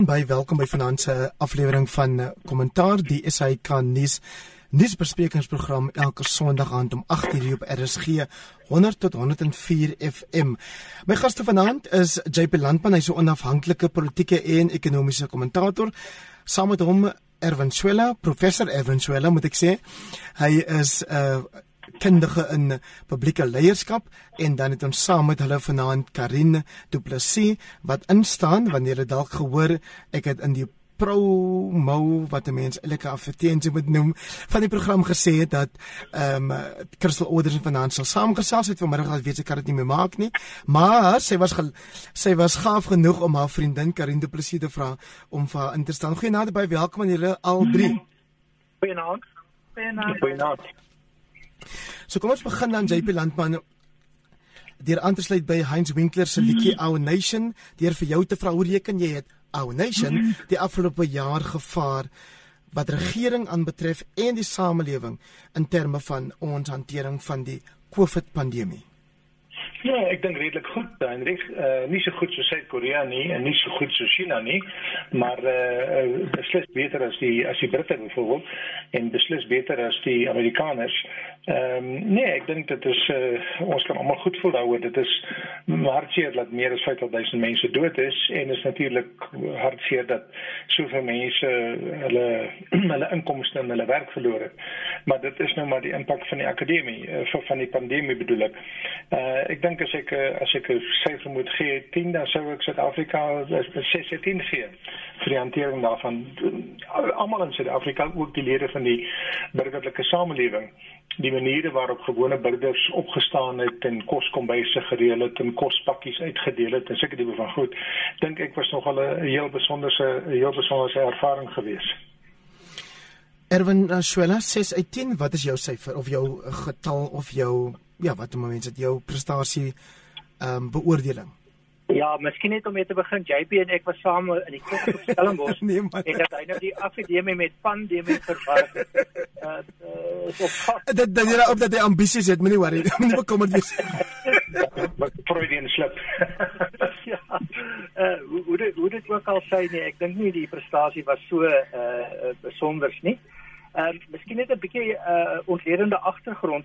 By welkom by vanaand se aflewering van eh, Kommentaar die SAK nuus nuusbesprekingsprogram elke Sondag aand om 8:00 op RSG 100 tot 104 FM. My gaste vanaand is JP Landman, hy's 'n onafhanklike politieke en ekonomiese kommentator. Saam met hom Erwin Swela, professor Erwin Swela moet ek sê. Hy is 'n uh, kundige in publieke leierskap en dan het ons saam met hulle vanaand Karine Du Plessis wat instaan wanneer jy dalk gehoor ek het in die promo wat die mense elke afvertensie moet noem van die program gesê het dat ehm um, Crystal Orders en vanaand sal saamgesels. Het vanmiddag al weet sy kan dit nie meer maak nie. Maar sy was sy was gaaf genoeg om haar vriendin Karine Du Plessis te vra om vir haar in te staan. Goeienaand by welkom aan julle al drie. Goeienaand. Goeienaand. Goeienaand So kom ons begin dan JP Landman deur aan te sluit by Heinz Winkler se liedjie Our Nation deur vir jou te vra hoe reken jy het Our Nation die afgelope jaar gevaar wat regering aanbetref en die samelewing in terme van ons hantering van die COVID pandemie Ja, ek dink redelik goed, Hendrik. Uh nie so goed so Suid-Korea nie en nie so goed so China nie, maar uh beslis beter as die as die Britte byvoorbeeld en beslis beter as die Amerikaners. Ehm um, nee, ek dink dit is uh ons kan almal goed voel daaroor. Dit is hartseer dat meer as 50000 mense dood is en is natuurlik hartseer dat soveel mense hulle hulle inkomste en hulle werk verloor het. Maar dit is nou maar die impak van die akademie uh, van die pandemie bedoel ek. Uh ek dink as ek as ek 'n syfer moet gee 10 dan sou ek Suid-Afrika 610 gee vir die hantering daarvan almal in Suid-Afrika ook die lede van die burgerlike samelewing die maniere waarop gewone burgers opgestaan het en koskombuise gereël het en kospakkies uitgedeel het en seker tipe van goed dink ek was nog al 'n heel besonderse heel besonderse ervaring geweest Erwin Swela 6 uit 10 wat is jou syfer of jou getal of jou ja, wat om mense dit jou prestasie ehm um, beoordeling. Ja, miskien net om mee te begin, JP en ek was saam in die kos op Stellenbosch. nee, maar en dat hy nou die akademie met pandemie verwar. Uh, uh dit dit is op dat hy ambisies het, moenie worry, moenie bekommerd wees. Wat Freudian slip. ja. Uh hoe hoe dit, hoe dit ook al sê nee, ek dink nie die prestasie was so uh besonders nie. Ehm uh, miskien net 'n bietjie uh ontledende agtergrond.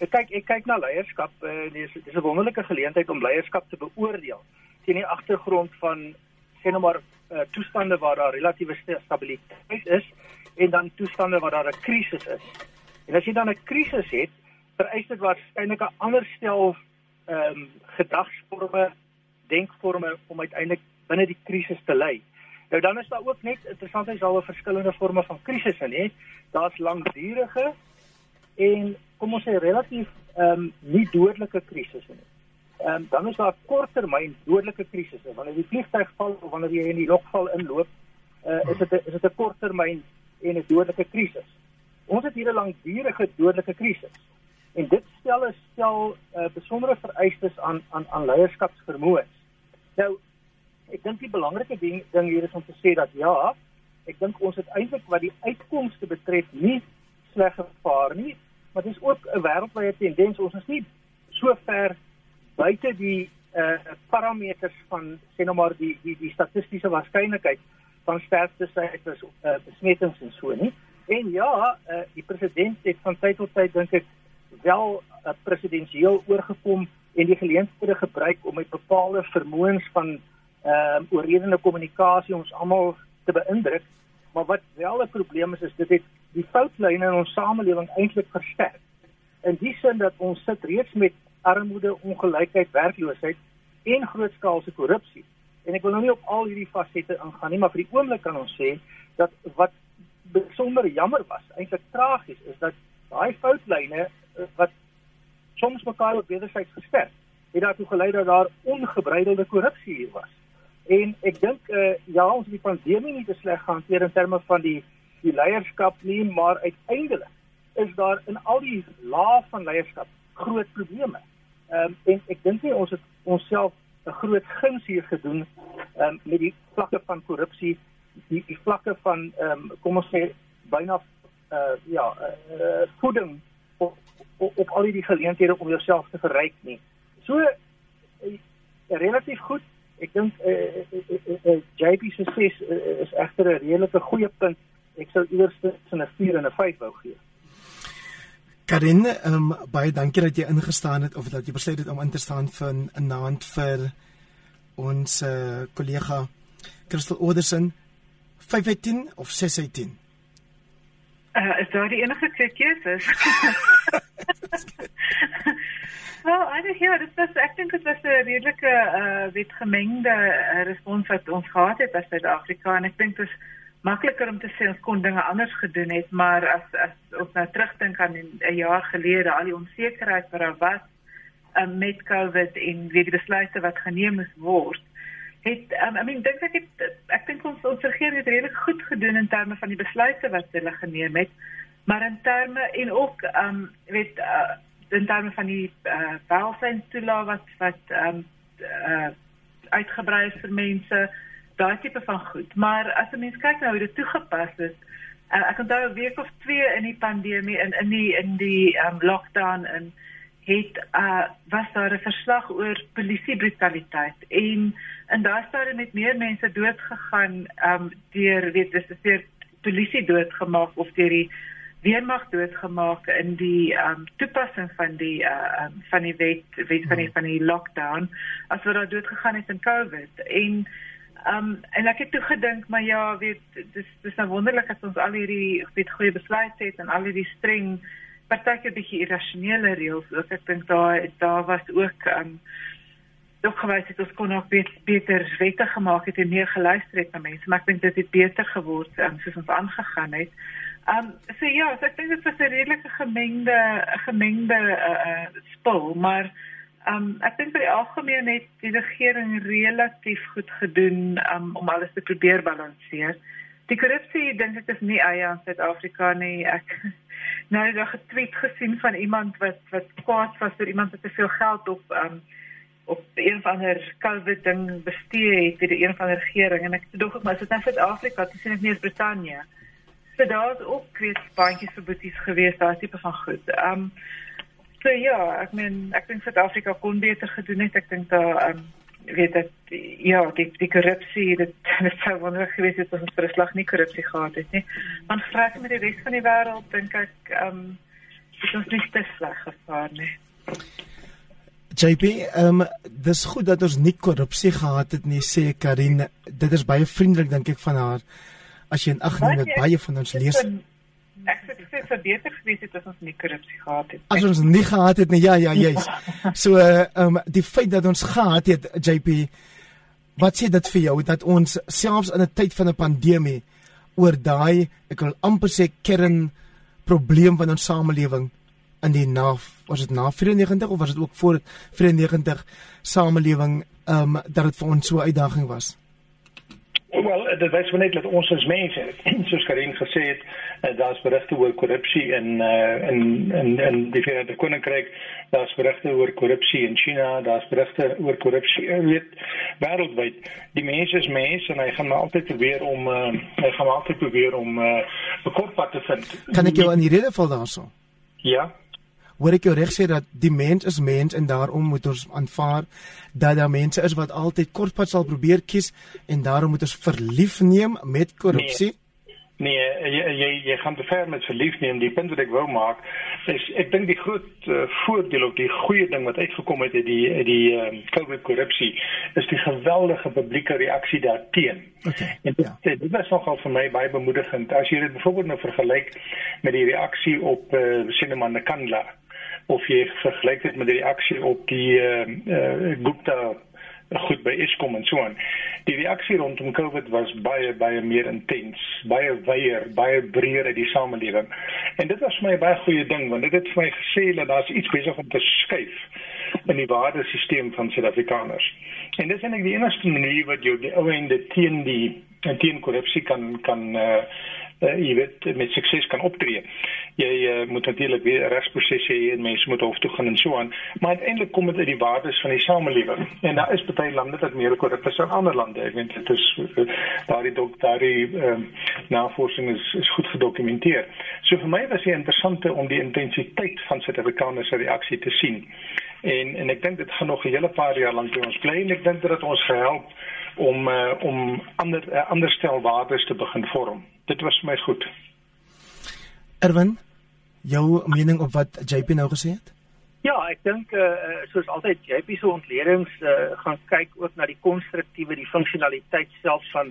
Ek kyk ek kyk na leierskap. Uh, dis dis 'n wonderlike geleentheid om leierskap te beoordeel teen die agtergrond van sê nou maar uh, toestande waar daar relatiewe stabiliteit is en dan toestande waar daar 'n krisis is. En as jy dan 'n krisis het, vereis dit waarskynlik 'n ander stel ehm um, gedagsforme, denkforme om uiteindelik binne die krisis te lei. Nou dan is daar ook net interessant is daar verskillende forme van krisisse, nê? Daar's langdurige en kom ons sê relatief ehm um, nie dodelike krisisse nie. Ehm um, dan is daar korttermyn dodelike krisisse. Wanneer die vliegtuig val of wanneer jy in die lugval inloop, uh, is dit is dit 'n korttermyn en 'n dodelike krisis. Ons het hier 'n langdurige dodelike krisis. En dit stel 'n stel uh, besondere vereistes aan aan aan leierskapsvermoë. Nou ek dink die belangrike ding ding hier is om te sê dat ja, ek dink ons het eintlik wat die uitkomste betref nie sleg gevaar nie, maar dit is ook 'n wêreldwye tendens. Ons is nie so ver buite die uh parameters van sê nou maar die die die statistiese waarskynlikheid van sterftes syfers uh besmettings en so nie. En ja, uh die president het van tyd tot tyd dink ek wel uh, presidensieel oorgekom en die geleenthede gebruik om met bepaalde vermoëns van ehm uh, oorredende kommunikasie ons almal te beïndruk. Maar wat wel 'n probleem is is dit het die foutlyne in ons samelewing eintlik versterk. In die sin dat ons sit reeds met armoede, ongelykheid, werkloosheid en grootskaalse korrupsie. En ek wil nou nie op al hierdie fasette ingaan nie, maar vir die oomblik kan ons sê dat wat besonder jammer was, eintlik tragies, is dat daai foutlyne eh, wat soms mekaar op wederzijds versterk, het daartoe gelei dat daar ongebreidelde korrupsie hier was. En ek dink uh, ja, ons het die pandemie nie te sleg gehanteer in terme van die die leierskap nie, maar uiteindelik is daar in al die lae van leierskap groot probleme. Ehm um, en ek dink nie ons het onsself 'n groot guns hier gedoen ehm um, met die vlakke van korrupsie, die die vlakke van ehm um, kom ons sê byna uh ja, uh, voeding op, op op al die geleenthede om jouself te verryk nie. So uh, relatief goed ek dink eh uh, uh, uh, uh, JP se ses uh, is egter 'n redelike goeie punt. Ek sou eers 'n 4 en 'n 5 wou gee. Karin, um, baie dankie dat jy ingestaan het of dat jy besluit het om in te staan vir 'n naand vir ons uh, kollega Christel Oderson 510 of 610. Uh, is daar die enige twee keuses? Wel, eigenlijk ja, dit was, ek dink dit was 'n redelike uh wit gemengde uh, respons wat ons gehad het as Suid-Afrika en ek dink dit is makliker om te sê ons kon dinge anders gedoen het, maar as as ons nou terugdink aan 'n jaar gelede, al die onsekerheid wat daar was uh, met COVID en wie die besluite wat geneem moes word, het um, I mean dink ek het ek dink ons ons regering het redelik goed gedoen in terme van die besluite wat hulle geneem het, maar in terme en ook um weet uh, in terme van die uh, welstandstoelaag wat wat um uh, uitgebrei is vir mense daai tipe van goed. Maar as 'n mens kyk na hoe dit toegepas is, uh, ek onthou 'n week of 2 in die pandemie in in die in die um, lockdown en het uh, was daar 'n verslag oor polisiebrutaliteit en en daar staan net meer mense dood gegaan um deur weet dis deur polisie doodgemaak of deur die weermag doodgemaak in die um toepassing van die uh um, van die wet wet van die van die lockdown as wat daar dood gegaan het in COVID en Um en ek het toe gedink maar ja, weet dis dis nou wonderlik dat ons al hierdie weet goeie besluite het en al hierdie streng partyke bietjie irrasionele reëls ook ek dink daar daar was ook um ook gewys het ons kon ook bet, beter wette gemaak het en meer geluister het na mense, maar ek dink dit het beter geword um, soos ons aangegaan het. Um so ja, so ek dink dit was 'n redelike gemengde gemengde uh, uh spul, maar Um ek dink vir die algemeen het die regering relatief goed gedoen um, om alles te probeer balanseer. Die korrupsie dink ek is nie eie aan Suid-Afrika nie. Ek nou het 'n tweet gesien van iemand wat wat kwaad was oor iemand wat te veel geld op um op een van haar COVID ding bestee het deur een van die regering en ek dink ook maar dit is nou Suid-Afrika, dit is nie net Brittanje. So daar's ook kweet baantjies vir boeties gewees, daai tipe van goed. Um So ja, ek meen ek dink Suid-Afrika kon beter gedoen het. Ek dink daar ehm um, weet dat ja, die die korrupsie dit dit sou wonderlik gewees het as ons vir 'n slag nie korrupsie gehad het nie. Maar vraag met die res van die wêreld dink ek ehm um, dit ons nie te sleg gevaar nie. JP, ehm um, dis goed dat ons nie korrupsie gehad het nie, sê Karin. Dit is baie vriendelik dink ek van haar. As jy in ag neem dat baie van ons lees Ek sê dit sou beter gewees het as ons nie korrupsie gehad het. As ons nie gehad het nie, ja ja, jy's. So ehm um, die feit dat ons gehad het JP, wat sê dit vir jou dat ons selfs in 'n tyd van 'n pandemie oor daai ek wil amper sê kern probleem van ons samelewing in die na was dit na 94 of was dit ook voor 94 samelewing ehm um, dat dit vir ons so 'n uitdaging was. Wel, dit wys maar net dat ons as mense, soos Karin gesê het, uh, daar's berigte oor korrupsie in uh, in in in die Verenigde Koninkryk, daar's berigte oor korrupsie in China, daar's berigte oor korrupsie, jy weet, wêreldwyd. Die mense is mense en hy gaan maar altyd probeer om uh, hy gaan maar altyd probeer om 'n uh, kortpad te vind. Kan ek jou in die rede val daarso? Ja hoor ek jou reg sê dat die mens is mens en daarom moet ons aanvaar dat daar mense is wat altyd kortpad sal probeer kies en daarom moet ons verlief neem met korrupsie? Nee. Nee, jy jy jy gaan te ver met verlief neem. Die punt wat ek wou maak is ek dink die groot uh, voordeel of die goeie ding wat uitgekom het uit die die um, COVID korrupsie is die geweldige publieke reaksie daarteen. Okay. En dit, ja. dit was nogal vir my baie bemoedigend. As jy dit byvoorbeeld nou vergelyk met die reaksie op uh, Sinema Nkandla of jy vergelyk dit met die reaksie op die uh, uh, Gupta goed by Eskom en so aan. Die reaksie rondom COVID was baie baie meer intens, baie wyeer, baie breër uit die samelewing. En dit was vir my 'n baie goeie ding want dit het vir my gesê dat daar's iets besig om te skuif in die waardesisteem van Suid-Afrikaners. En dit is eintlik die enigste manier wat jy die ou ende teen die teen korrupsie kan kan uh, uh, jy weet met sukses kan optree. Jy uh, moet natuurlik weer regsprosesse hê en mense moet hof toe gaan en so aan, maar uiteindelik kom dit uit die waardes van die samelewing. En daar is baie lande wat meer korrup is as ander lande. Ek weet dit is uh, daardie dok daardie um, navorsing is, is goed gedokumenteer. So vir my was dit interessant om die intensiteit van Suid-Afrikaners se reaksie te sien. En en ek dink dit gaan nog 'n hele paar jaar lank by ons bly en ek dink dat dit ons gehelp om uh, om ander uh, ander stelwaardes te begin vorm. Dit was vir my goed. Erwin, jou mening op wat JP nou gesê het? Ja, ek dink eh uh, soos altyd JP se ontledings uh, gaan kyk ook na die konstruktiewe, die funksionaliteit selfs van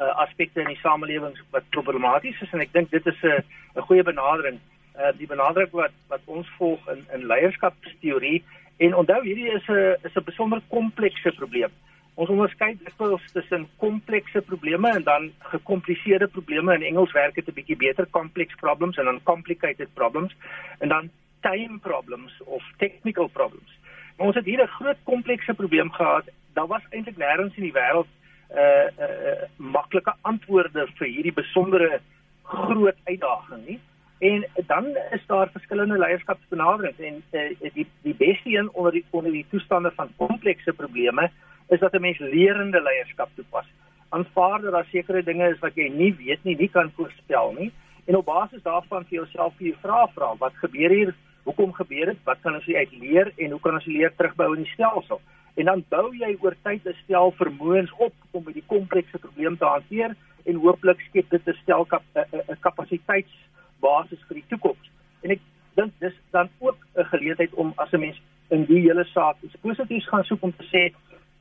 uh, aspekte in die samelewing wat problematies is en ek dink dit is 'n 'n goeie benadering. Eh uh, die benadering wat wat ons volg in in leierskapsteorie en onthou hierdie is 'n is 'n besonder komplekse probleem. Ons onderskei dikwels tussen komplekse probleme en dan gekompliseerde probleme. In Engels werk dit 'n bietjie beter complex problems en dan complicated problems en dan time problems of technical problems. Maar ons het hier 'n groot komplekse probleem gehad. Daar was eintlik nêrens in die wêreld 'n uh, uh, uh, maklike antwoorde vir hierdie besondere groot uitdaging nie. En dan is daar verskillende leierskapsbenaderings en uh, die die beste een onder die onder die toestande van komplekse probleme is dat 'n mens lerende leierskap toepas. Aanvaar dat daar sekere dinge is wat jy nie weet nie, nie kan voorspel nie en op basis daarvan vir jouself vir jou vrae vra, wat gebeur hier? Hoekom gebeur dit? Wat kan ons uit leer en hoe kan ons leer terugbou in die stelsel? En dan bou jy oor tyd 'n stel vermoëns op om met die komplekse probleem te hanteer en hooplik skep dit 'n stel 'n kapasiteitsbasis vir die toekoms. En ek dink dis dan ook 'n geleentheid om as 'n mens in die hele saak iets positiefs gaan soek om te sê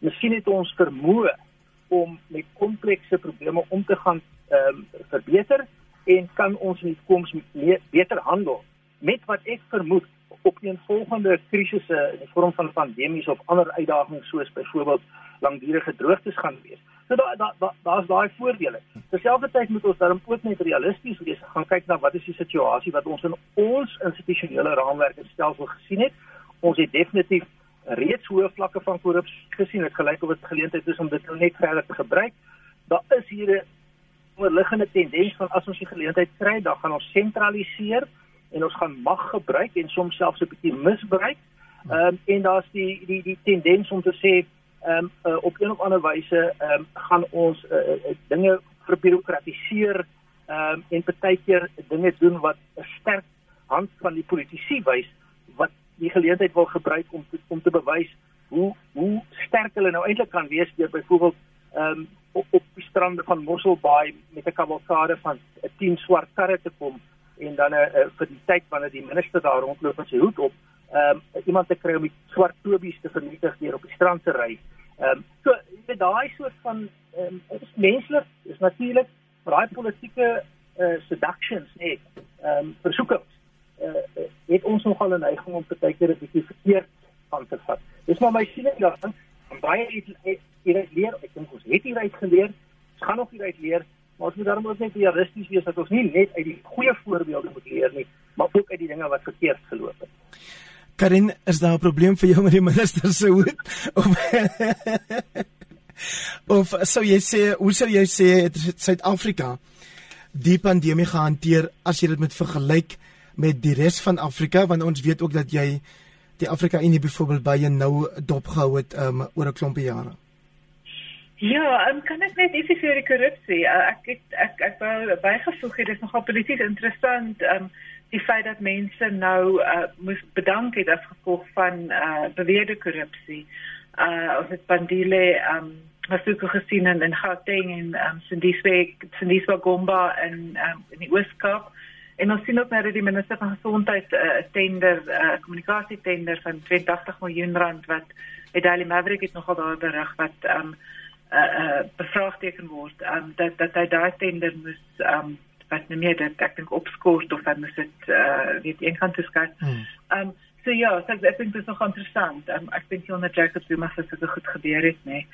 miskien het ons vermoë om met komplekse probleme om te gaan ehm um, verbeter en kan ons in die toekoms beter handel met wat ek vermoed op 'n volgende krisisse in die vorm van pandemies of ander uitdagings soos byvoorbeeld langdurige droogtes gaan wees. So daar daar's da, da daai voordele. Terselfdertyd moet ons daarom ook net realisties wees. Gaan kyk na wat is die situasie wat ons in ons institusionele raamwerk en stelsel gesien het. Ons het definitief reeds hoë vlakke van korrupsie gesien. Dit gelyk of dit geleentheid is om dit nou net verder te gebruik. Daar is hier 'n onderliggende tendens van as ons die geleentheid kry, dan gaan ons sentraliseer en ons gaan mag gebruik en soms selfs 'n bietjie misbruik. Ehm um, en daar's die die die tendens om te sê ehm um, uh, op 'n of ander wyse ehm um, gaan ons uh, uh, dinge verbirokratiseer ehm um, en partykeer dinge doen wat 'n sterk hand van die politici wys die geleentheid wil gebruik om te, om te bewys hoe hoe sterk hulle nou eintlik kan wees deur byvoorbeeld ehm um, op, op die strande van Mossel Bay met 'n kavalkade van 'n 10 swart karre te kom en dan 'n vir die tyd wanneer die minister daar rondloop met sy hoed op ehm um, iemand te kry om die swart tobies te vernietig deur op die strand te ry. Ehm um, so dit daai soort van ehm um, is menslik, is natuurlik, maar daai politieke uh, seductions nee, ehm um, versoeke uh, het ons nogal 'n neiging om baie keer 'n bietjie verkeerd aan te vat. Dis maar my siening daarvan. Baie het hieruit leer. Ek dink ons het hieruit geleer. Ons gaan nog hieruit leer, maar ons moet daarom ook net realisties wees dat ons nie net uit die goeie voorbeelde moet leer nie, maar ook uit die dinge wat verkeerd geloop het. Karin, is daar 'n probleem vir jou met die minister se hoed? Of Of sou jy sê, hoe sou jy sê Suid-Afrika die pandemie gehanteer as jy dit met vergelyk met die res van Afrika want ons weet ook dat jy die Afrika Unie byvoorbeeld baie nou dopgehou het um, oor 'n klompie jare. Ja, um, kan ek net ietsie vir die korrupsie? Uh, ek ek ek ek wou bygevoeg het dit is nogal polities interessant um die feit dat mense nou uh, moes bedank het as gevolg van uh, beweerde korrupsie. Uh ons het Bandile um wat ek gesien in in Gauteng en um Sindiswe Sindiswa Gomba in um, in die Ooskaap. En ons sien ook nou dat die minister van gesondheid 'n uh, tender, 'n uh, kommunikasie tender van 82 miljoen rand wat die Daily Maverick het nogal daar berig wat um uh, uh bevraagteken word um dat dat hy daai tender moes um wat nie meer dit ek dink opskort of dan moet dit uh weet een kant toe skat. Hmm. Um so ja, so ek dink dit is nog interessant. Um, ek dink jy onder Jacob Zuma het dit goed gebeur het, nee.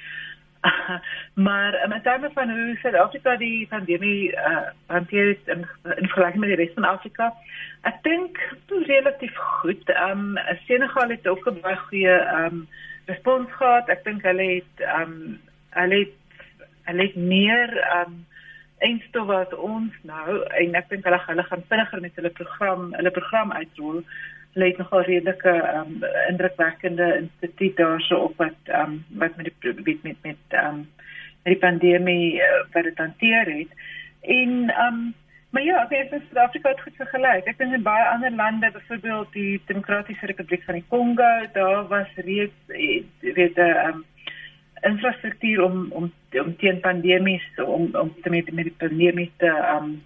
maar um, in terme van hoe Suid-Afrika die pandemie uh, hanteer het in, in vergelijking met de rest van Afrika, ik denk relatief goed. Um, Senegal heeft ook een baie goede um, respons gehad. Ik denk hij heeft, um, hy het meer um, eindstof wat ons nou en ek dink hulle hulle gaan vinniger met hulle program hulle program uitrol lê nogal redelike um, indrukwekkende instituut daarso op wat um, wat met die met met met um, met die pandemie uh, wat dit hanteer het. En um, Maar ja, ek dink Suid-Afrika het goed vergelyk. Ek dink in baie ander lande, byvoorbeeld die Demokratiese Republiek van die Kongo, daar was reeds weet 'n um, infrastruktuur om om om teen pandemies om om te met met die pandemie te um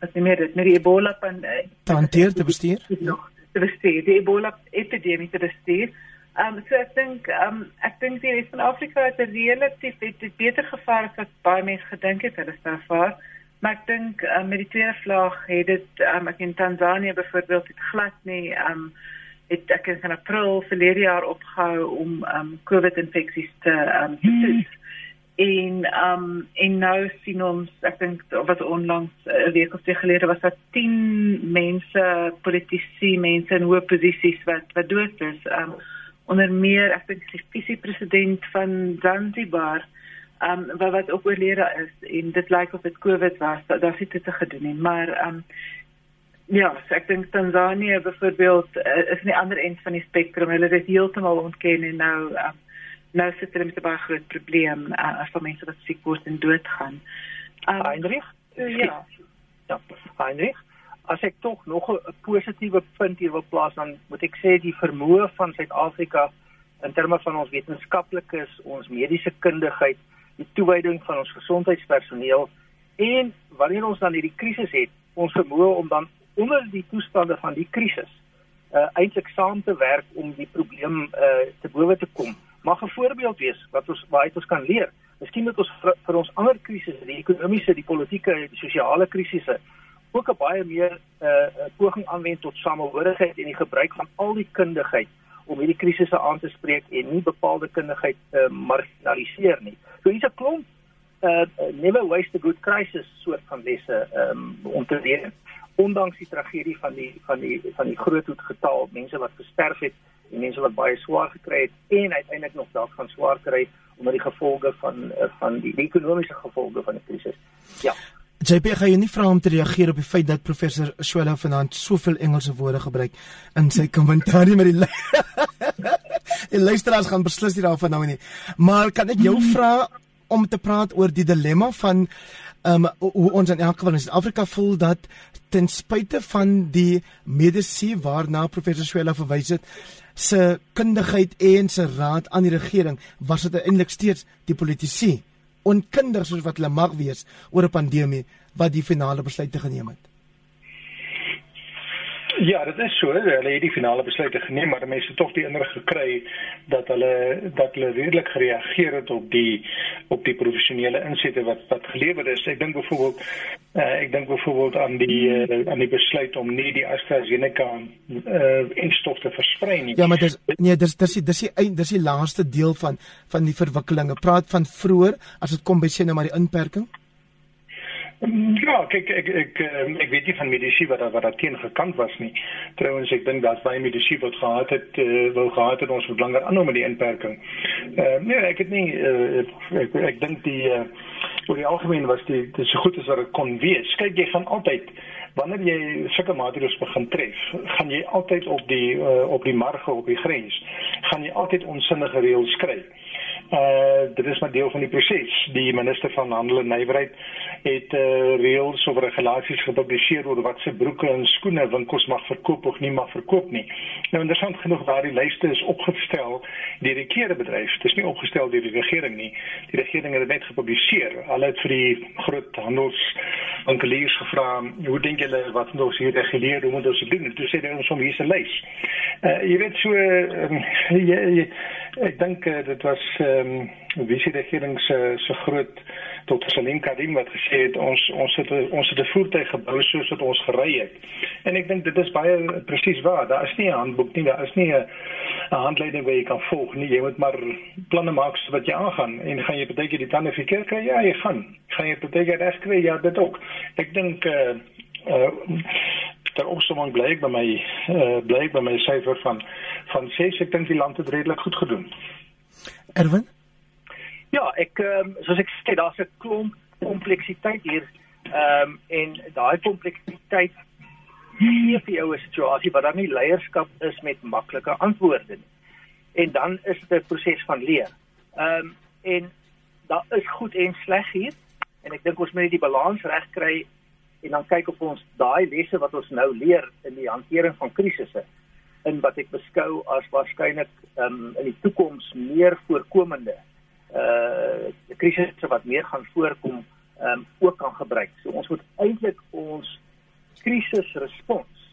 wat nie meer dit met die Ebola pan eh, te hanteer te bestuur. Nog te bestuur. Die Ebola epidemie te bestuur. Um so ek dink um ek dink die res van Afrika het 'n relatief het, het beter gevaar as wat baie mense gedink het hulle staan voor. Maar ek dink um, met die tweede vlaag het dit um, ek in Tansanië byvoorbeeld het glad nie um het ek in April verlede jaar opgehou om um COVID infeksies te um toets. En um en nou sien ons ek dink wat onlangs 'n week of twee gelede was daar 10 mense politici mense in hoë posisies wat wat dood is. Um onder meer ek dink die visiepresident van Zanzibar um wat wat ook oorlede is. En dit lyk of dit COVID was dat daar sit te gedoen nie. Maar um ja so ek dink Tanzanië byvoorbeeld uh, is nie ander end van die spektrum hulle het heeltemal ontken en nou um, nou sit hulle met 'n baie groot probleem uh, as van mense wat siek word en doodgaan. Um, Heinrich? uh, ja. Ja. Heinrich? As ek tog nog 'n positiewe punt hier wil plaas dan moet ek sê die vermoë van Suid-Afrika in terme van ons wetenskaplikes ons mediese kundigheid die toewyding van ons gesondheidspersoneel en wanneer ons dan hierdie krisis het, ons vermoë om dan onder die toestande van die krisis uh eintlik saam te werk om die probleem uh te bowe te kom. Mag 'n voorbeeld wees wat ons waaruit ons kan leer. Miskien moet ons vir, vir ons ander krisisse, die ekonomiese, die politieke, die sosiale krisisse ook 'n baie meer uh poging aanwend tot samehorigheid en die gebruik van al die kundigheid om hierdie krisisse aan te spreek en nie bepaalde kundigheid uh, marginaliseer nie. So hier's 'n klomp uh never waste a good crisis soort van lesse um, om te leer. Ondanks die tragedie van die van die van die groot getal mense wat gesterf het en mense wat baie swaar gekry het en uiteindelik nog dalk gaan swaar kry omdat die gevolge van uh, van die ekonomiese gevolge van die krisis. Ja. JP gaan jy nie vra om te reageer op die feit dat professor Swela vanaand soveel Engelse woorde gebruik in sy kommentaar met die Die luisteraars gaan beslis nie daarvan nou nie. Maar kan ek jou vra om te praat oor die dilemma van ehm um, hoe ons in elk geval in Suid-Afrika voel dat ten spyte van die mediese waarna professor Swela verwys het se kundigheid en se raad aan die regering was dit eintlik steeds die politici onkundig soos wat hulle mag wees oor 'n pandemie wat die finale besluite geneem het. Ja, dit is so. Hulle het die finale besluite geneem, maar mense het tog die indruk gekry dat hulle dat hulle redelik gereageer het op die op die professionele insette wat wat gelewer is. Ek dink byvoorbeeld uh, ek dink byvoorbeeld aan die uh, aan die besluit om nie die AstraZeneca uh, instof te versprei nie. Ja, maar dis nee, dis dis dis die dis die laaste deel van van die verwikkelinge. Praat van vroeër as dit kom by sê nou maar die inperking. Ja, kyk ek ek ehm, ek weet nie van mediese wat wat daar teen gekant was nie. Trouwens ek dink daar's baie mediese wat gehad het uh, wou gehad het ons moet langer aanhou met die inperking. Ehm uh, nee, ek het nie uh, ek ek, ek dink die uh, oor die algemeen was die dit so goed as wat dit kon wees. Kyk jy gaan altyd wanneer jy sulke maatreëls begin tref, gaan jy altyd op die uh, op die marge op die grens gaan jy altyd onsinnige reëls skryf uh dit is maar deel van die proses. Die minister van Handel en Nywerheid het uh reëls of regulasies gepubliseer oor wat se broeke en skoene winkels mag verkoop of nie mag verkoop nie. Nou interessant genoeg daardie lyste is opgestel deur die klerebedryf. Dit is nie opgestel deur die regering nie. Die regering het dit net gepubliseer. Hulle het vir die groot handelswinkeliers gevra, "Hoe dink julle wat moet ons hier reguleer? Hoe moet ons dit doen?" Toe sê hulle ons om hier 'n lys. Uh jy weet so uh, jy, jy Ek dink uh, dit was ehm um, wie se regering se se groot tot Salim Karim wat gesê het ons ons het ons het 'n voertuig gebou soos wat ons gery het. En ek dink dit is baie presies waar. Daar is nie 'n handboek nie, daar is nie 'n handleiding wat jy kan volg nie. Jy moet maar planne maak so wat jy aangaan en gaan jy baie die planne verkeer kry? Ja, jy gaan. Gaan jy baie reg kry? Ja, dit ook. Ek dink eh uh, uh, ter opsomming bly ek by my uh, bly ek by my syfer van van 6 ek dink die land het redelik goed gedoen. Erwin? Ja, ek um, soos ek sê daar's 'n klomp kompleksiteit hier. Ehm um, en daai kompleksiteit gee vir jou 'n situasie waar daar nie leierskap is met maklike antwoorde nie. En dan is dit 'n proses van leer. Ehm um, en daar is goed en sleg hier en ek dink ons moet die balans reg kry en dan kyk of ons daai lesse wat ons nou leer in die hantering van krisisse in wat ek beskou as waarskynlik um, in die toekoms meer voorkomende uh krisisse wat meer gaan voorkom um, ook kan gebruik. So ons moet eintlik ons krisisrespons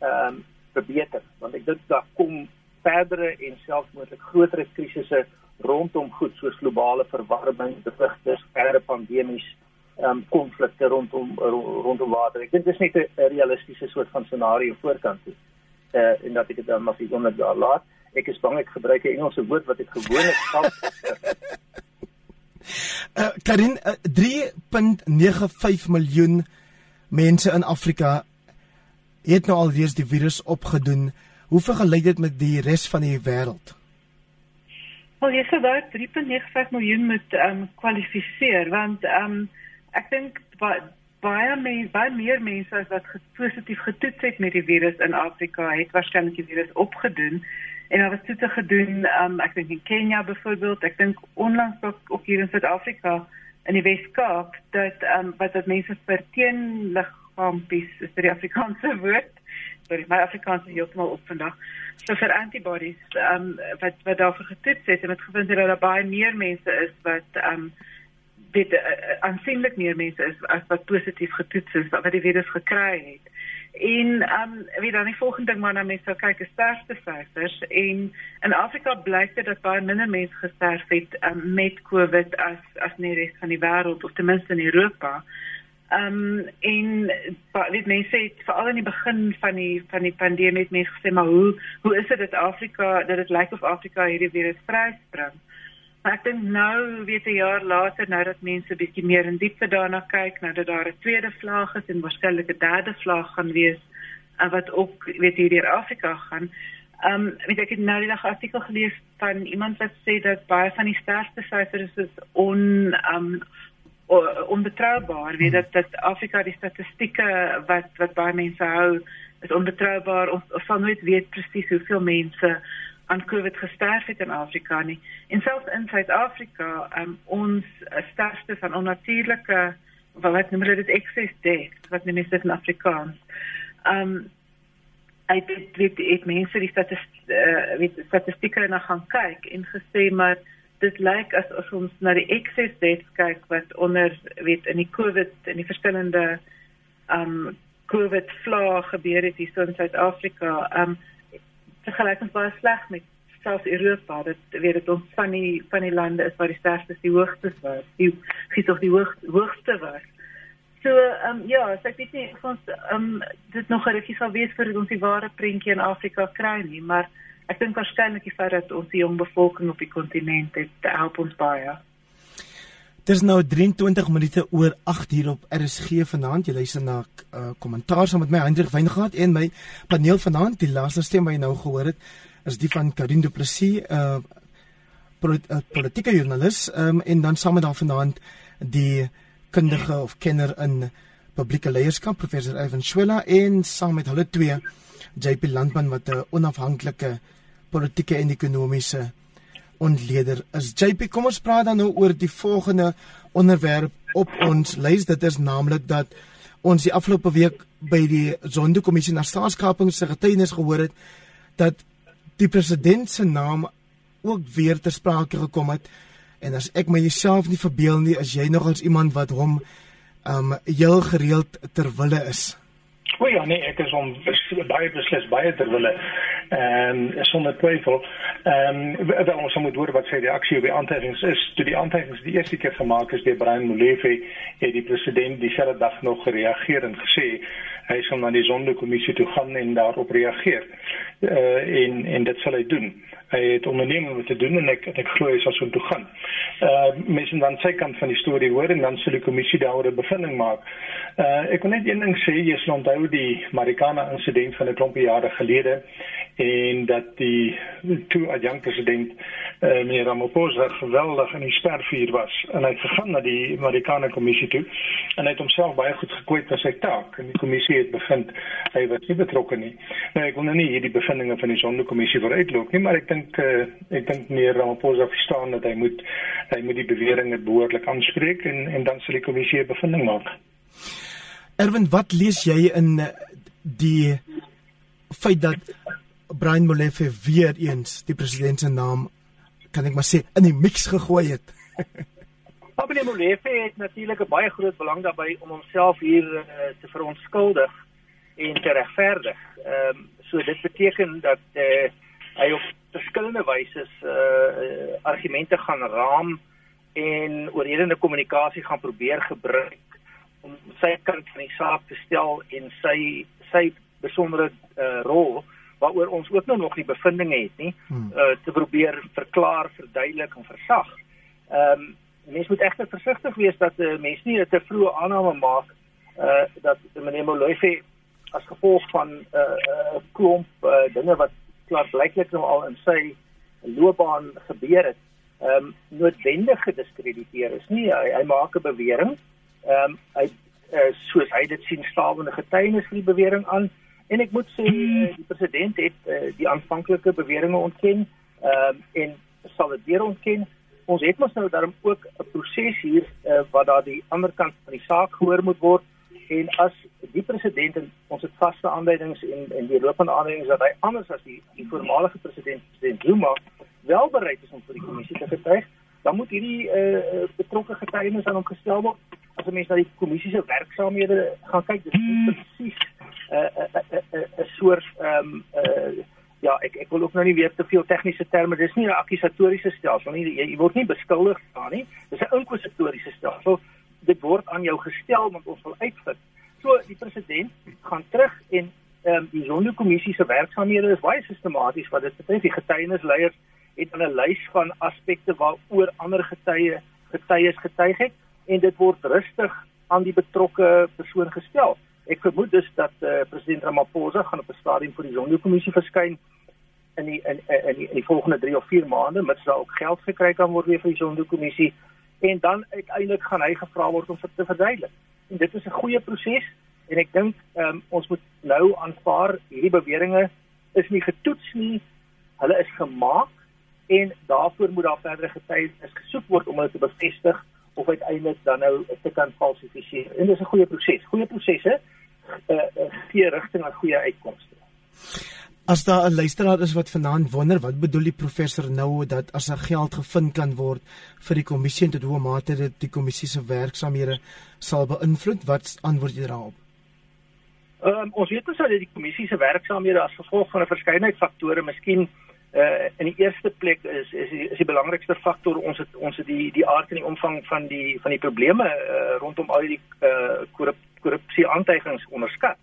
ehm um, verbeter want ek dink daar kom verdere en selfs moontlik groter krisisse rondom goed soos globale verwarming, drukte, verdere pandemies, ehm um, konflikte rondom rondom water. Ek dink dit is net 'n realistiese soort van scenario voorkant toe. Eh uh, en dat ek dit dan maar vir onder daar laat. Ek is bang ek gebruik 'n Engelse woord wat ek gewoonlik sal Uh, Karin, uh, 3.95 miljoen mense in Afrika het nou al reeds die virus opgedoen. Hoe vergelyk dit met die res van die wêreld? Wel, jy sê dat 3.95 miljoen moet ehm um, kwalifiseer want ehm um, ek dink baie mense, baie meer mense as wat positief getoets het met die virus in Afrika het waarskynlik die virus opgedoen. En daar was toetse gedoen, um, ek dink in Kenia byvoorbeeld, ek dink onlangs ook, ook hier in Suid-Afrika in die Weskaap dat um, wat dat mense vir teenliggaampies, is dit die Afrikaanse woord, sorry, my Afrikaans is heeltemal op vandag. So vir antibodies um, wat wat daarvoor getoets het en het gevind dat daar baie meer mense is wat um, dit uh, aansienlik meer mense is as wat positief getoets is wat die virus gekry het. En ehm um, wie dan die volgende ding maar na mense sou kyk is sterfte syfers en in Afrika blyk dit dat baie minder mense gesterf het um, met COVID as as in die res van die wêreld of ten minste in Europa. Ehm um, en dit mense het veral in die begin van die van die pandemie het mense gesê maar hoe hoe is dit dat Afrika dat dit lyk of Afrika hierdie virus vryspring? Ek dink nou weet 'n jaar later nou dat mense bietjie meer in diepte daarna kyk, nou dat daar 'n tweede vlaag is en waarskynlik 'n derde vlaag gaan wees en wat ook weet hier deur Afrika gaan. Ehm um, weet ek het nou die dag artikel gelees van iemand wat sê dat baie van die sterfte syfers is on ehm um, onbetrouwbaar. Weet dat dat Afrika die statistieke wat wat baie mense hou is onbetrouwbaar of, of van nooit weet presies hoeveel mense aan COVID gesterf het in Afrika nie. En selfs in Suid-Afrika, um, ons sterfte van onnatuurlike wat noem hulle dit excess death, wat noem dit in Afrikaans. Um ek weet weet ek mense die statistiek uh, statistieke na gaan kyk en gesê maar dit lyk as, as ons na die excess death kyk wat onder weet in die COVID en die verskillende um COVID vlae gebeur het hier in Suid-Afrika. Um vergelykings baie sleg met selfs Europa. Dit weet dit ons van die van die lande is waar die sterftes die hoogste was. Die giet tog die hoog, hoogste was. So ehm um, ja, so ek weet nie of ons ehm um, dit nog 'n rukkie sal wees vir ons die ware prentjie in Afrika kry nie, maar ek dink waarskynlik die feit dat ons die jong bevolking op die kontinent het, help ons baie. Dis nou 23 minute oor 8 hier op RSG vanaand. Jy luister na uh, eh, kommentaar saam met my Hendrik Weingart en my paneel vanaand. Die laaste stem wat jy nou gehoor het, is die van Karin Du Plessis, 'n uh, polit uh, politieke joernalis, um, en dan saam met haar vanaand die kundige of kenner in publieke leierskap, professor Ivan Schwella en saam met hulle twee JP Landman wat 'n onafhanklike politieke en ekonomiese ontleder is. JP, kom ons praat dan nou oor die volgende onderwerp op ons lys. Dit is naamlik dat ons die afgelope week by die Sonderkommissie na staatskaping se getuienis gehoor het dat die president se naam ook weer ter sprake gekom het. En as ek myself nie verbeel nie, is jy nog als iemand wat hom um heel gereeld ter wille is. O ja, nee, ek is om baie beslis baie ter wille. Ehm um, sonder twyfel. Ehm um, wel ons moet hoor wat sy reaksie op die aantuigings is. Toe die aantuigings die eerste keer gemaak is deur Brian Molefe, het die president dieselfde dag nog gereageer en gesê hy sal na die sondekommissie toe gaan en daarop reageer. Uh, en en dit sal hy doen hy het onderneem om te doen en ek ek glo hy sal so toe gaan. Uh mense dan sy kant van die storie hoor en dan sal die kommissie daaroor 'n bevinding maak. Uh ek wil net een ding sê, jy sal onthou die Marikana insident van 'n klompie jare gelede en dat die toe adjunkt president uh, meneer Ramaphosa geweldig in die spervuur was en hy het gegaan na die Marikana kommissie toe en hy het homself baie goed gekwyt vir sy taak en die kommissie het bevind hy was nie betrokke nie. Nou ek wil nou nie hierdie bevindinge van die sondekommissie vooruitloop nie, maar ek dink uh, ek dink meneer Ramaphosa verstaan dat hy moet hy moet die beweringe behoorlik aanspreek en en dan sal die kommissie 'n bevinding maak. Erwin, wat lees jy in uh, die feit dat Brian Molefe weer eens die president se naam kan ek maar sê in die mix gegooi het. Brian Molefe het natuurlik 'n baie groot belang daarbey om homself hier uh, te verontskuldig en te regverdig. Ehm um, so dit beteken dat uh, hy op verskillende wyse uh, argumente gaan raam en oorredende kommunikasie gaan probeer gebruik om sy kant van die saak te stel en sy sy besondere uh, rol waaroor ons ook nou nog nie bevindinge het nie uh, te probeer verklaar, verduidelik en versag. Ehm um, mens moet egter versigtig wees dat uh, mense nie 'n te vroeë aanname maak uh dat meneer Moloife as gevolg van 'n uh, uh, klomp uh, dinge wat klaarblyklik nou al in sy loopbaan gebeur het, ehm um, noodwendig gediskrediteer is nie. Hy, hy maak 'n bewering. Ehm um, hy uh, soos hy dit sien stawende getuienis vir die bewering aan en ek moet sê die president het uh, die aanvanklike beweringe ontken ehm um, en sal dit weer ontken. Ons het mos nou daarom ook 'n proses hier uh, wat daar die ander kant van die saak gehoor moet word en as die president en ons het vaste aanduidings en en die lopende aanduidings dat hy anders as die die voormalige president president Zuma wel bereid is om vir die kommissie te getuig, dan moet hierdie uh, betrokke getuienis aan hom gestel word. As 'n mens na die kommissie se werksaamhede gaan kyk, dis presies 'n uh, 'n uh, 'n uh, 'n soort ehm um, uh, ja, ek ek wil ook nou nie weer te veel tegniese terme, dis nie 'n akkusatoriese stelsel nie. Jy, jy word nie beskuldig staan nie. Dis 'n inkwisatoriese stelsel. Dit word aan jou gestel want ons wil uitvind. So die president gaan terug en ehm um, die sondekommissie se werksaamhede is baie sistematies wat dit betref. Die getuienisleiers het 'n lys van aspekte waaroor ander getuie getuies getuig het en dit word rustig aan die betrokke persoon gestel. Ek vermoed dus dat uh, president Ramaphosa gaan op 'n stadium vir die sondekommissie verskyn in die in in die, in die volgende 3 of 4 maande met sou ook geld gekry kan word weer vir die sondekommissie en dan uiteindelik gaan hy gevra word om te verduidelik. En dit is 'n goeie proses en ek dink um, ons moet nou aanvaar hierdie beweringe is nie getoets nie. Hulle is gemaak en daarvoor moet daar verdere getuienis gesoek word om hulle te bevestig of uiteindelik dan nou te kan falsifiseer. En dis 'n goeie proses. Goeie prosesse uh, uh, gee rigting na goeie uitkomste. As daar 'n luisteraar is wat vanaand wonder wat bedoel die professor nou dat as 'n geld gevind kan word vir die kommissie en tot hoe mate dit die kommissie se werksamehede sal beïnvloed, wat antwoord jy daarop? Um, ons weet ons dat die kommissie se werksamehede as gevolg van 'n verskeidenheid faktore miskien uh in die eerste plek is is die, is die belangrikste faktor ons het ons het die die aard en die omvang van die van die probleme uh, rondom al die uh korrup, korrupsie aantuigings onderskat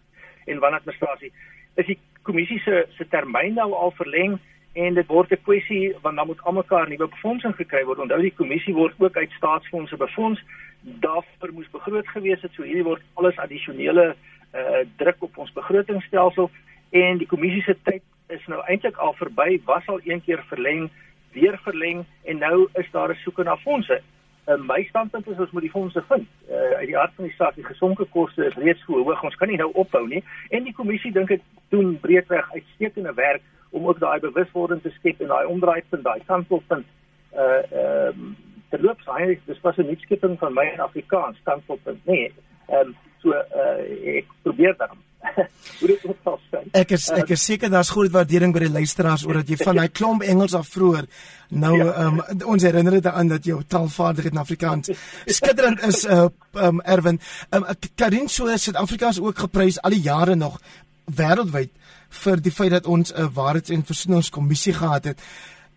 en wanadministrasie is die kommissie se se termyn nou al verleng en dit word 'n kwessie want dan moet almekaar nuwe befondsing gekry word. Onthou die kommissie word ook uit staatsfondse befonds. Daarvoor moes begroot gewees het so hierdie word alles addisionele uh druk op ons begrotingstelsel. En die kommissie se tyd is nou eintlik al verby, was al een keer verleng, weer verleng en nou is daar 'n soeke na fondse. En my standpunt is ons moet die fondse vind. Uh, uit die hart van die saak, die gesonke koste is reeds hoog, ons kan nie nou ophou nie. En die kommissie dink ek doen breedweg uitstekende werk om ook daai bewuswording te skep en daai omdraaipunt, daai kantelpunt uh ehm um, te loop. Hy dis was 'n nuutskepping van my in Afrikaans, kantelpunt. Nee. Ehm um, so uh ek probeer dan hoe dit ook sal sê. Ek is ek is seker daar's groot waardering by die luisteraars oor dat jy van daai klomp Engels af vroeër nou ja. um, ons herinner dit aan dat jou taalvaardigheid in Afrikaans skitterend is uh um, Erwin. Um, Karin so Suid-Afrika is ook geprys al die jare nog wêreldwyd vir die feit dat ons 'n waarheids- en versoeningskommissie gehad het.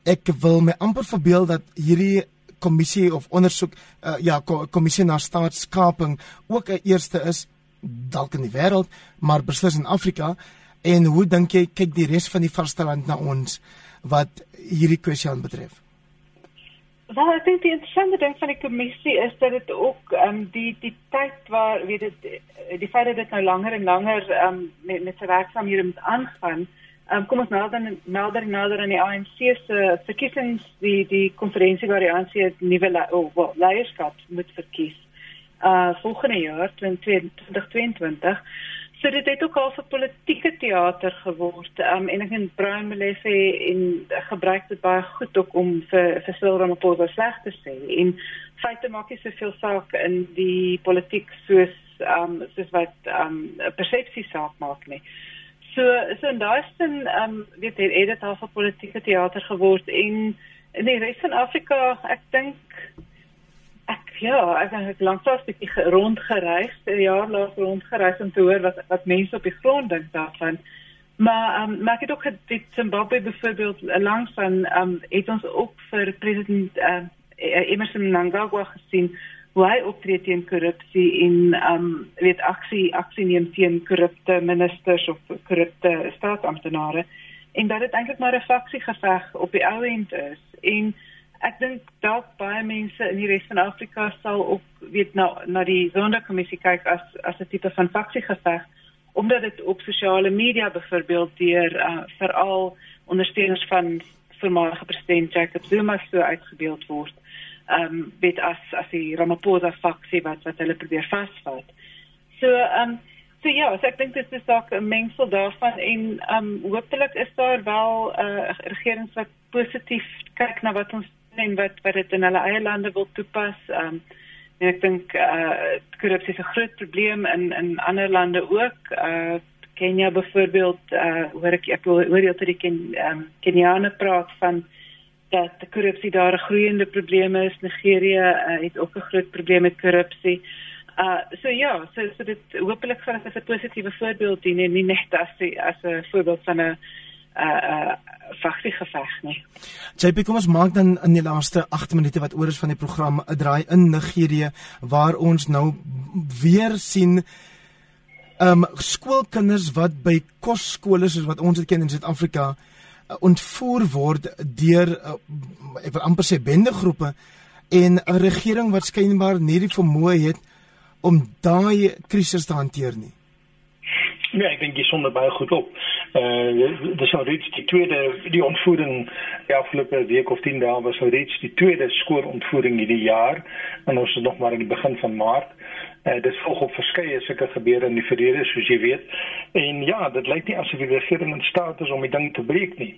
Ek wil my amper verbeel dat hierdie kommissie of ondersoek uh, ja kommissie na staatskaping ook 'n eerste is dalk in die wêreld, maar beslis in Afrika. En hoe dink jy kyk die res van die vasteland na ons wat hierdie kwessie aanbetref? Wel, ek dink die interessante ding van die kommissie is dat dit ook ehm um, die die tyd waar weet dit die feit dat dit nou langer en langer ehm um, met met se werksaamhede moet aangaan. Ehm um, kom ons nou dan nader nader aan die ANC se verkiesings die die konferensie waar die ANC nuwe le oh, leierskap moet verkies uh volgende jaar 2022. So dit het ook al vir politieke teater geword. Um en ek en Brian Molefe en gebruik dit baie goed ook om vir vir Cyril Ramaphosa sleg te sê. En feite maak nie soveel saak in die politiek soos um soos wat um 'n persepsie saak maak nie. So so in daai sin um weet jy dit het al politieke teater geword en in die res van Afrika ek dink ek ja ek het lanklas 'n bietjie rondgereis 'n jaar lank rondgereis om te hoor wat wat mense op die grond dink daarvan. Maar um, maar ek het ook dit Zimbabwe byvoorbeeld langs van um, het ons ook vir president uh, Emerson Mnangagwa gesien hoe hy optree teen korrupsie en um weet aksie aksie neem teen korrupte ministers of korrupte staatsamptenare en dat dit eintlik maar 'n faksie geveg op die ou end is en ek dink dalk baie mense in die res van Afrika sal ook weet nou na die sonderkommissie kyk as as 'n tipe van faksie geveg omdat dit op sosiale media byvoorbeeld deur uh, veral ondersteuners van voormalige president Jacob Zuma so uitgebeeld word. Ehm um, weet as as die Ramaphosa faksie wat wat hulle probeer vasvat. So ehm um, so ja, so ek dink dit is dalk 'n mengsel daarvan en ehm um, hopelik is daar wel 'n uh, regering wat positief kyk na wat ons en wat wat dit in hulle eie lande wil toepas. Ehm um, En ek dink uh korrupsie is 'n groot probleem in in ander lande ook. Uh Kenia byvoorbeeld uh hoor ek ek hoor jy dat die Ken, um, Keniane praat van dat korrupsie daar 'n groeiende probleem is. Nigerië uh, het ook 'n groot probleem met korrupsie. Uh so ja, so so dit hopelik gaan dit as 'n positiewe voorbeeld dien en nie net as die, as 'n voorbeeld van 'n uh uh vagtig geveg nie. JP kom ons maak dan in die laaste 8 minute wat oor is van die program 'n draai in Nigerië waar ons nou weer sien um skoolkinders wat by kosskole soos wat ons dit ken in Suid-Afrika uh, ontvoer word deur uh, ek wil amper sê bendegroepe en 'n regering wat skynbaar nie die vermoë het om daai krisis te hanteer nie. Nee, ek dink jy som dit baie goed op. Uh dis nou reeds die tweede die ontvoering die afgelope week of 10 dae was nou reeds die tweede skoolontvoering hierdie jaar en ons is nog maar in die begin van Maart. Uh, dit volg op verskeie sulke gebeure in die verlede soos jy weet. En ja, dit lyk nie asof die regering in staat is om die ding te breek nie.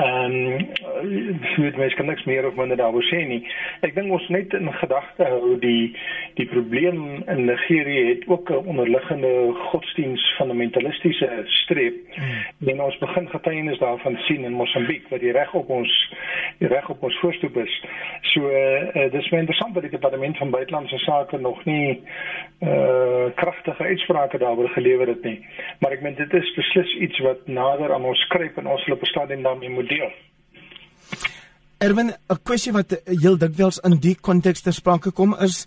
Ehm um, vir mens kan niks meer of minder daaroor sê nie. Ek dink ons net in gedagte hou die die probleem in Nigerië het ook 'n onderliggende godsdiens fundamentalistiese streep. Hmm. En ons begin getuienis daarvan sien in Mosambiek wat die reg op ons die reg op ons voorstoep is. So uh, dis baie interessant dat die departement van buitelandse sake nog nie uh kragtige uitsprake daaroor gelewer het nie. Maar ek meen dit is beslis iets wat nader aan ons skryf en ons wil op 'n stadium daarmee moet deel. Erwin, 'n kwessie wat heel dikwels in die konteks ter sprake kom is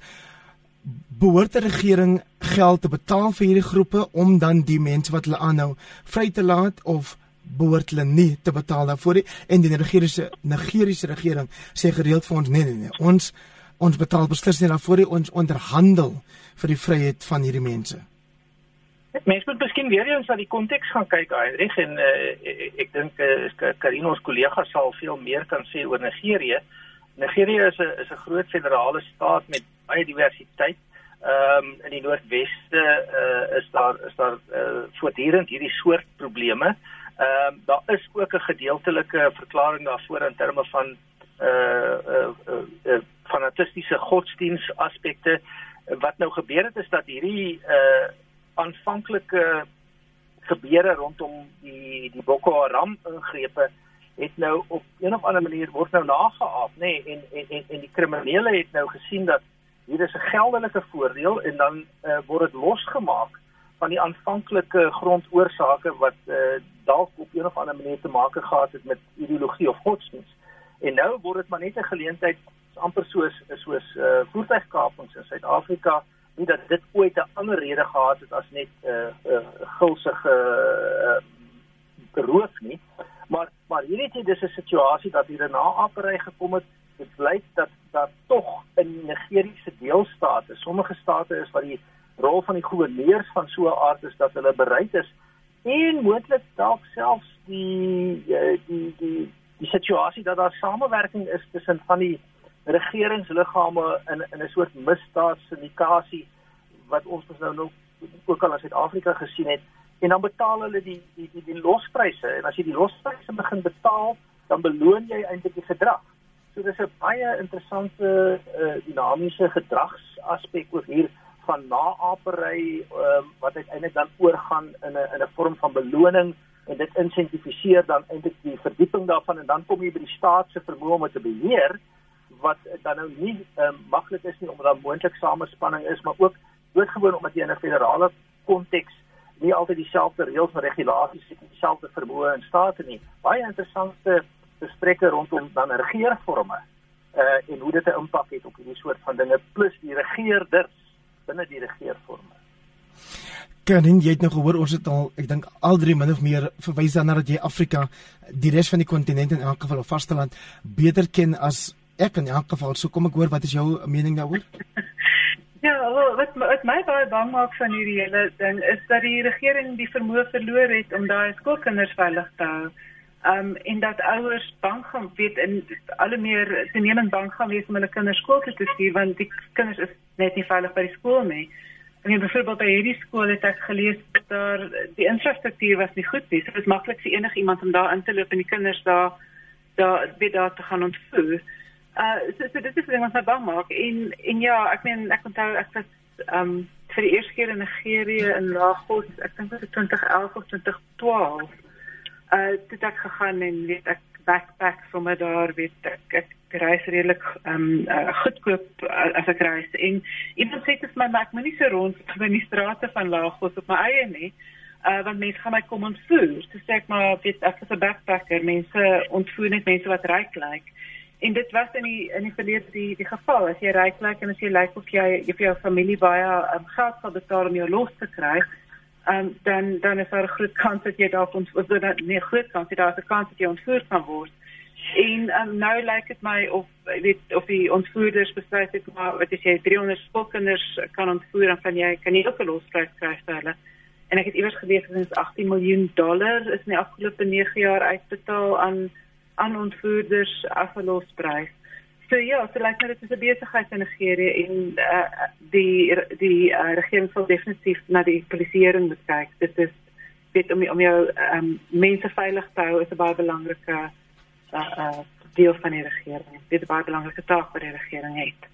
behoort die regering geld te betaal vir hierdie groepe om dan die mense wat hulle aanhou vry te laat of behoort hulle nie te betaal daarvoor nie en die Nigeriese Nigeriese regering sê gereeld vir ons nee nee nee ons ons betaal beslis nie daarvoor nie ons onderhandel vir die vryheid van hierdie mense. Mense moet miskien weer eens na die konteks gaan kyk, Heinrich en uh, ek, dink uh, Karino se kollega sal veel meer kan sê oor Nigerië. Nigerië is 'n is 'n groot federale staat met baie diversiteit. Ehm um, in die noordweste uh, is daar is daar uh, voortdurend hierdie soort probleme. Ehm um, daar is ook 'n gedeeltelike verklaring daarvoor in terme van uh uh, uh, uh fanatistiese godsdiens aspekte. Wat nou gebeur het is dat hierdie uh aanvanklike gebeure rondom die die Boko Haram ingrepe het nou op een of ander manier word nou nageaap nê nee, en, en en en die kriminele het nou gesien dat hier is 'n geldelike voordeel en dan uh, word dit losgemaak van die aanvanklike grondoorsake wat uh, dalk op een of ander manier te maak gehad het met ideologie of godsdienst en nou word dit maar net 'n geleentheid amper soos soos uh, voertuigkapings in Suid-Afrika nie dat dit ooit 'n ander rede gehad het as net 'n uh, uh, gulsige uh, roof nie. Maar maar hierdie het dis 'n situasie dat hier 'n naapery gekom het. Dit blyk dat dat tog in Nigeriese deelstate sommige state is waar die rol van die goewerneurs van so 'n aard is dat hulle bereid is en moontlik dalk selfs die die die die, situasie dat daar samewerking is tussen van die regeringsliggame in in 'n soort misdaadsyndikasie wat ons mos nou nog ook al in Suid-Afrika gesien het en dan betaal hulle die die die die lospryse en as jy die lospryse begin betaal dan beloon jy eintlik die gedrag. So dis 'n baie interessante uh, dinamiese gedragsaspek ook hier van naapery um, wat uiteindelik dan oorgaan in 'n in 'n vorm van beloning en dit insentifiseer dan eintlik die verdieping daarvan en dan kom jy by die staat se vermoë om dit te beheer wat dan nou nie um, maklik is nie omdat daar moontlik samespanning is maar ook doodgewoon omdat jy in 'n federale konteks nie altyd dieselfde reëls en regulasies het dieselfde vermoë in state nie baie interessante gesprekke rondom dan regeringsforme uh en hoe dit 'n impak het op hierdie soort van dinge plus die regerders binne die regeringsforme. Karin, jy het nou gehoor ons het al ek dink al drie min of meer verwys daarna dat jy Afrika die res van die kontinent in elk geval of vasteland beter ken as ek in elk geval. So kom ek hoor wat is jou mening daaroor? Ja, wat wat my baie bang maak van hierdie hele ding is dat die regering die vermoë verloor het om daai skoolkinders veilig te hou um en dat ouers bang gaan weet en alle meer toenemend bang gaan wees om hulle kinders skool toe te stuur want die kinders is net nie veilig by die skool nie. En jy byvoorbeeld by hierdie skool het ek gelees dat die infrastruktuur was nie goed nie. So dit is maklik vir enige iemand om daar in te loop en die kinders daar daar weer daar te gaan ontvoer. Uh so, so dit is wat ons bang maak en en ja, ek meen ek onthou ek was um vir die eerste keer in Nigerië in Lagos, ek dink dit was 2011 of 2012 uh dit ek gegaan en weet ek backpack sommer daar weet ek ek reis redelik um uh, goedkoop uh, as ek reis. En iemand sê dit my maar ek moet nie so rond by die strate van Lagos op my eie nie uh want mense gaan my kom ontvoer. So sê ek maar weet ek is 'n backpacker. Mense ontvoer net mense wat ryk lyk. En dit was in die in die verlede die die geval. As jy ryk lyk en as jy lyk of jy vir jou familie baie um, geld sal betaal om jou los te kry um, dan dan is daar 'n groot kans dat jy ons of dat nie groot kans jy daar 'n kans dat jy ontvoer kan word. En um, nou lyk dit my of weet of die ontvoerders besluit het maar wat as jy 300 skoolkinders kan ontvoer dan kan jy kan nie ook 'n losprys kry vir hulle. En ek het iewers gelees dat dit 18 miljoen dollar is in die afgelope 9 jaar uitbetaal aan aan ontvoerders as 'n losprys. So ja, so lyk like, dit is 'n besigheid in Nigerië en uh, die die uh, regering sal definitief na die polisieering moet kyk. Dit is dit om om jou um, mense veilig te hou is 'n baie belangrike uh, uh, deel van die regering. Dit is 'n baie belangrike taak wat die regering het.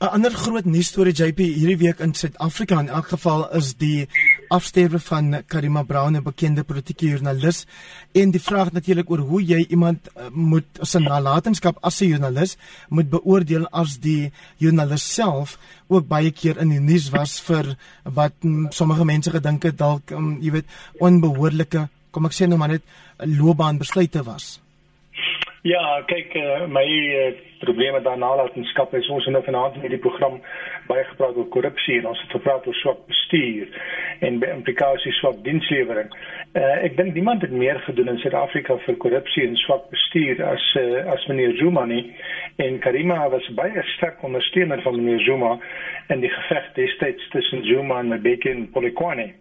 'n Ander groot nuus storie JP hierdie week in Suid-Afrika in elk geval is die afsterwe van Karima Brown, 'n bekende politieke joernalis, en die vraag natuurlik oor hoe jy iemand uh, moet 'n nalatenskap as 'n joernalis moet beoordeel as die joernalis self ook baie keer in die nuus was vir wat um, sommige mense gedink het dalk um, jy weet onbehoorlike, kom ek sê nou maar net loopbaanbesluite was. Ja, kyk, uh, my uh, probleme daar nalatenskap is ons in 'n vanaand in hierdie program baie gepraat oor korrupsie en ons het gepraat oor swak bestuur en by implikasies swak dienslewering. Uh, ek dink niemand het meer gedoen in Suid-Afrika vir korrupsie en swak bestuur as uh, as meneer Zuma nie. En Karima was baie sterk ondersteuner van meneer Zuma in die geveg destyds tussen Zuma en Mbeki en Polokwane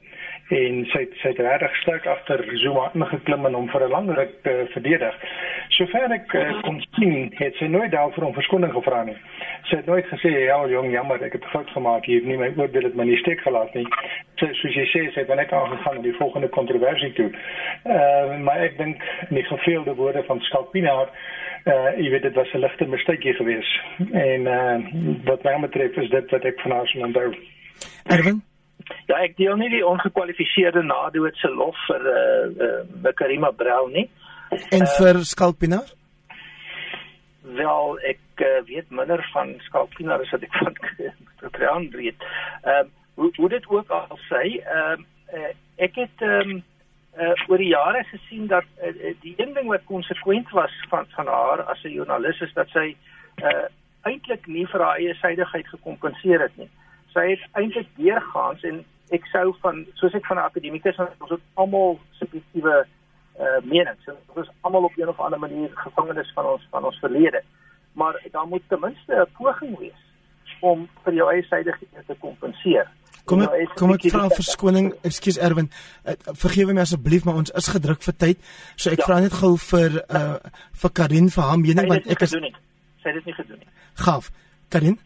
en sy het, sy het regtig sterk agter Zuma ingeklim en hom vir 'n lang ruk uh, verdedig. Sover ek uh, kon sien, het sy nooit daarvoor om verskoning gevra nie. Sy het nooit gesê ja, jong, jammer, ek het fout gemaak, het nie my oordeel het my nie steek gelaat nie. Sy soos jy sê, sy het net aangegaan met die volgende kontroversie toe. Uh, maar ek dink nie geveelde woorde van Skalpina uh jy weet dit was 'n ligte misteekie geweest en uh wat my betref is dit wat ek vanaand onthou. Erwin Ja, ek deel nie die ongekwalifiseerde nadoodse lof vir eh uh, uh, Karima Brown nie. En uh, vir Skalpinaar? Wel, ek uh, weet minder van Skalpinaar as wat ek van Brown weet. Ehm uh, hoe hoe dit ook al sê, ehm uh, ek het ehm um, uh, oor die jare gesien dat uh, die een ding wat konsekwent was van van haar as 'n joernalis is dat sy uh, eintlik nie vir haar eie suiwigheid gekompenseer het nie sy het eintlik deurgaans en ek sou van soos ek van 'n akademikus ons het almal subjektiewe uh menings. Ons is almal op 'n of ander manier gevangenes van ons van ons verlede. Maar daar moet ten minste 'n poging wees om vir jou eie suiwigheid te kompenseer. Kom ek kom ek vra verskoning, ekskuus Erwin. Uh, vergewe my asseblief, maar ons is gedruk vir tyd. So ek ja. vra net gou vir uh vir Karin vir haar mening want ek is sy het dit nie gedoen nie. Gaaf. Karin?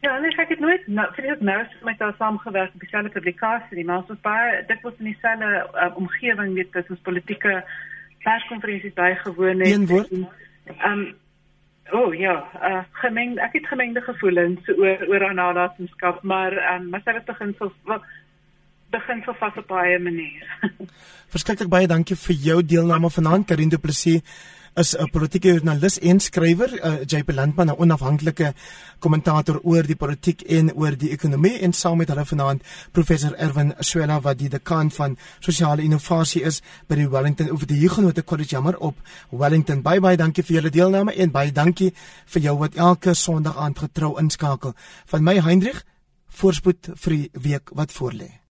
Ja, en ek het nooit nou vir dit nou met haar saamgewerk op dieselfde publikasie, maar ons was baie dit was in dieselfde uh, omgewing met as ons politieke perskonferensies bygewoon het. Een woord. Ehm um, O oh, ja, uh, gemeng ek het gemengde gevoelens oor oor haar nalatenskap, maar um, maar sy het begin so begin so vas op baie maniere. Verskriklik baie dankie vir jou deelname vanaand Karin Du Plessis is 'n politieke joernalis en skrywer, uh, JP Landman, 'n onafhanklike kommentator oor die politiek en oor die ekonomie en saam met hulle vanaand professor Erwin Swela wat die dekaan van sosiale innovasie is by die Wellington of die Huguenot College jammer op Wellington. Baie baie dankie vir julle deelname en baie dankie vir jou wat elke Sondag aand getrou inskakel. Van my Hendrik voorspoed vir die week wat voorlê.